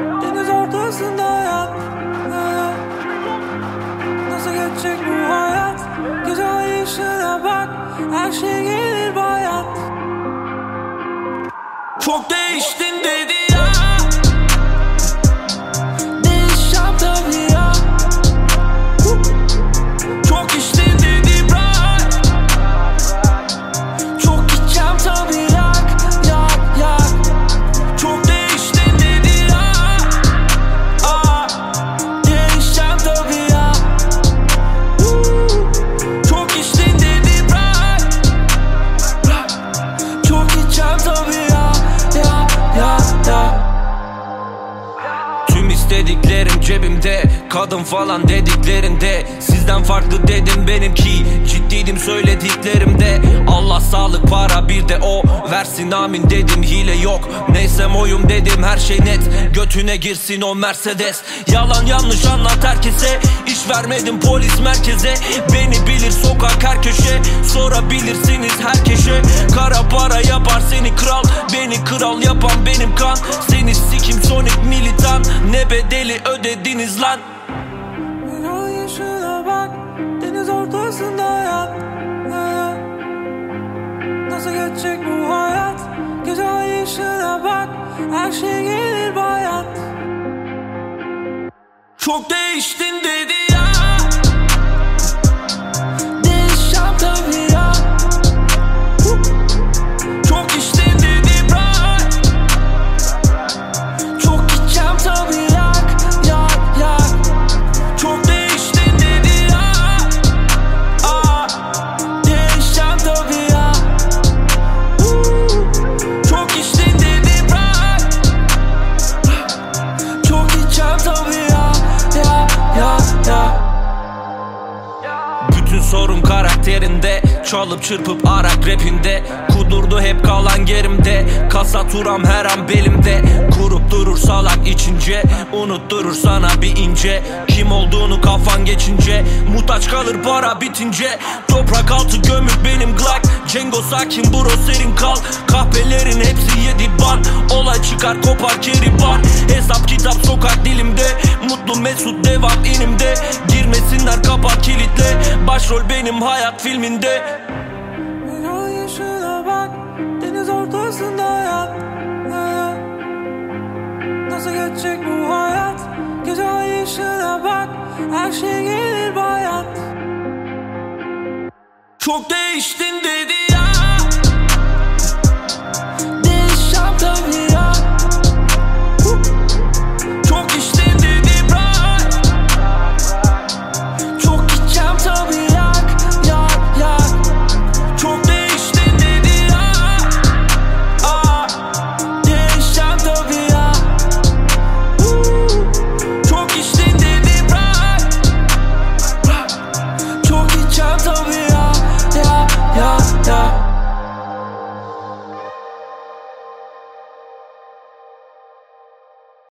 Deniz ortasında hayat Nasıl geçecek bu hayat? Ay ışığına bak. Her şey gelir bayat. Çok değiştin dedi Tüm istediklerim cebimde Kadın falan dediklerinde. Sizden farklı dedim benimki Ciddiydim söylediklerimde sağlık para bir de o. Versin amin dedim hile yok. Neysem oyum dedim her şey net. Götüne girsin o Mercedes. Yalan yanlış anlat herkese. İş vermedim polis merkeze. Beni bilir sokak her köşe. Sorabilirsiniz herkese Kara para yapar seni kral. Beni kral yapan benim kan. Seni sikim sonik militan. Ne bedeli ödediniz lan? Işığına bak. Deniz ortasında hayat Nasıl geçecek bu hayat? Ay ışığına bak Her şey gelir bayat. Çok değiştin dedi sorun karakterinde Çalıp çırpıp arak rapinde. Kudurdu hep kalan gerimde Kasa turam her an belimde. Kurup durur salak içince Unutturur sana bir ince. Kim olduğunu kafan geçince Muhtaç kalır para bitince. Toprak altı gömük benim Glock Cengo sakin bro serin kal. Kahpelerin hepsi yedi ban Olay çıkar kopar keriban Hesap kitap sokak Başrol benim hayat filminde. Ay ışığına bak Deniz ortasında hayat Nasıl geçecek bu hayat? Gece ay ışığına bak Her şey gelir bayat. Çok değiştin dedi